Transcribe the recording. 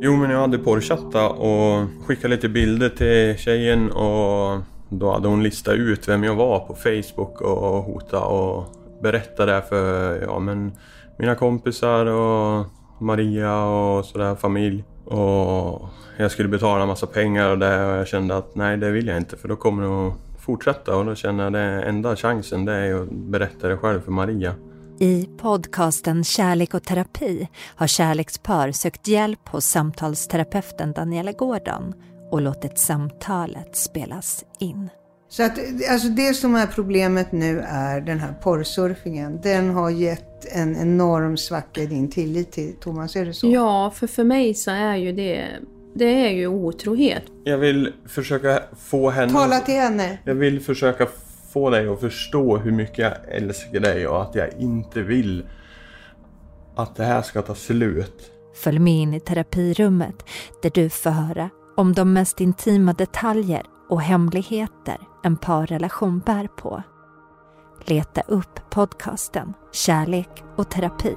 Jo, men jag hade porrchatta och skickade lite bilder till tjejen och då hade hon listat ut vem jag var på Facebook och hota och berätta det för ja, men mina kompisar och Maria och sådär, familj. Och jag skulle betala en massa pengar och det och jag kände att nej, det vill jag inte för då kommer det att fortsätta och då känner jag att enda chansen det är att berätta det själv för Maria. I podcasten Kärlek och terapi har kärlekspar sökt hjälp hos samtalsterapeuten Daniela Gordon och låtit samtalet spelas in. Så att alltså det som är problemet nu är den här porrsurfingen. Den har gett en enorm svacka i din tillit till Thomas, är det så? Ja, för för mig så är ju det, det är ju otrohet. Jag vill försöka få henne... Tala till henne! Jag vill försöka få dig att förstå hur mycket jag älskar dig och att jag inte vill att det här ska ta slut. Följ med in i terapirummet där du får höra om de mest intima detaljer och hemligheter en parrelation bär på. Leta upp podcasten Kärlek och terapi.